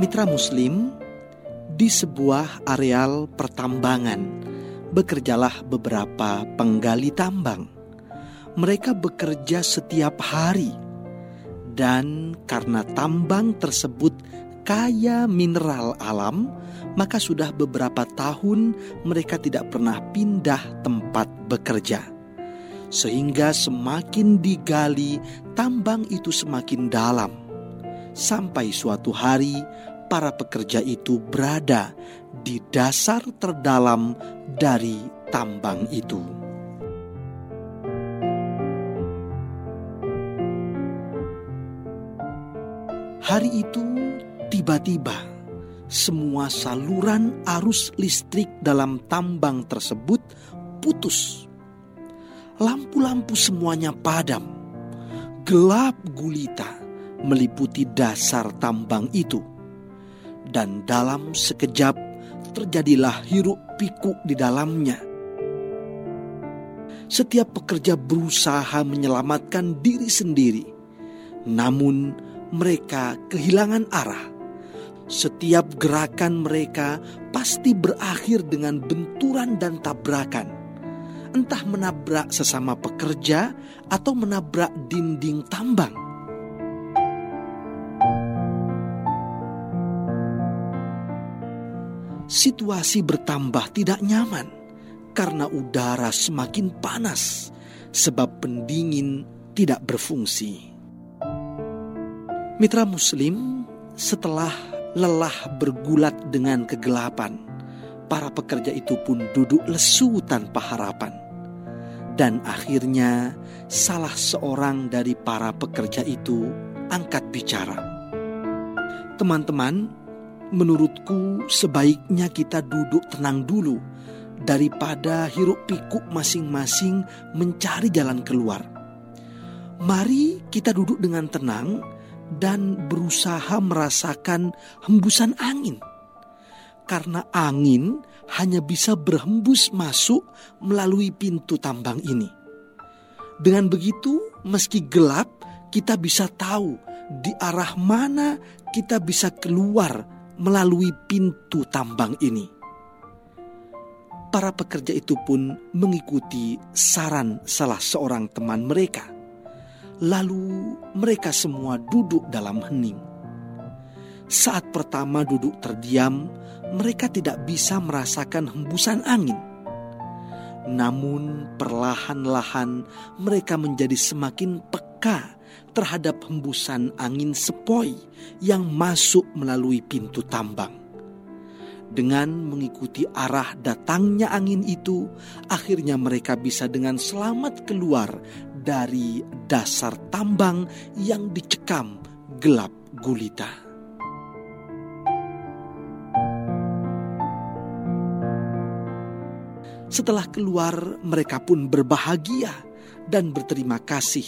Mitra Muslim, di sebuah areal pertambangan, bekerjalah beberapa penggali tambang. Mereka bekerja setiap hari, dan karena tambang tersebut kaya mineral alam, maka sudah beberapa tahun mereka tidak pernah pindah tempat bekerja. Sehingga semakin digali, tambang itu semakin dalam. Sampai suatu hari, para pekerja itu berada di dasar terdalam dari tambang itu. Hari itu tiba-tiba semua saluran arus listrik dalam tambang tersebut putus. Lampu-lampu semuanya padam. Gelap gulita meliputi dasar tambang itu. Dan dalam sekejap terjadilah hiruk pikuk di dalamnya. Setiap pekerja berusaha menyelamatkan diri sendiri. Namun mereka kehilangan arah. Setiap gerakan mereka pasti berakhir dengan benturan dan tabrakan. Entah menabrak sesama pekerja atau menabrak dinding tambang. Situasi bertambah tidak nyaman karena udara semakin panas sebab pendingin tidak berfungsi. Mitra Muslim, setelah lelah bergulat dengan kegelapan, para pekerja itu pun duduk lesu tanpa harapan. Dan akhirnya, salah seorang dari para pekerja itu angkat bicara. Teman-teman, menurutku sebaiknya kita duduk tenang dulu daripada hiruk pikuk masing-masing mencari jalan keluar. Mari kita duduk dengan tenang dan berusaha merasakan hembusan angin. Karena angin hanya bisa berhembus masuk melalui pintu tambang ini. Dengan begitu, meski gelap, kita bisa tahu di arah mana kita bisa keluar melalui pintu tambang ini. Para pekerja itu pun mengikuti saran salah seorang teman mereka Lalu mereka semua duduk dalam hening. Saat pertama duduk terdiam, mereka tidak bisa merasakan hembusan angin. Namun, perlahan-lahan mereka menjadi semakin peka terhadap hembusan angin sepoi yang masuk melalui pintu tambang. Dengan mengikuti arah datangnya angin itu, akhirnya mereka bisa dengan selamat keluar dari dasar tambang yang dicekam gelap gulita. Setelah keluar, mereka pun berbahagia dan berterima kasih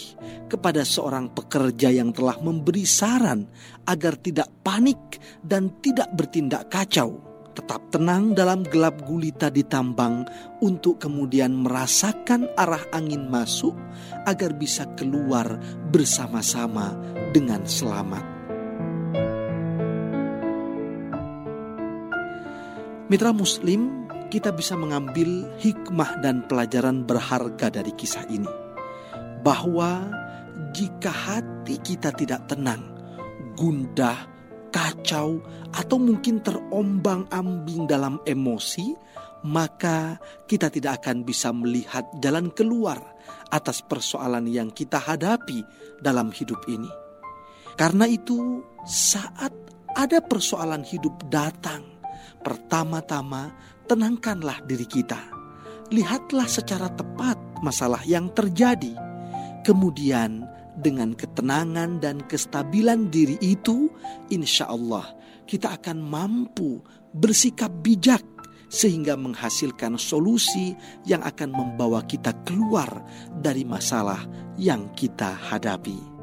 kepada seorang pekerja yang telah memberi saran agar tidak panik dan tidak bertindak kacau tetap tenang dalam gelap gulita di tambang untuk kemudian merasakan arah angin masuk agar bisa keluar bersama-sama dengan selamat. Mitra Muslim, kita bisa mengambil hikmah dan pelajaran berharga dari kisah ini, bahwa jika hati kita tidak tenang, gundah, kacau, atau mungkin terombang-ambing dalam emosi, maka kita tidak akan bisa melihat jalan keluar atas persoalan yang kita hadapi dalam hidup ini. Karena itu, saat ada persoalan hidup datang, pertama-tama tenangkanlah diri kita. Lihatlah secara tepat masalah yang terjadi. Kemudian dengan ketenangan dan kestabilan diri itu, insya Allah kita akan mampu bersikap bijak sehingga menghasilkan solusi yang akan membawa kita keluar dari masalah yang kita hadapi.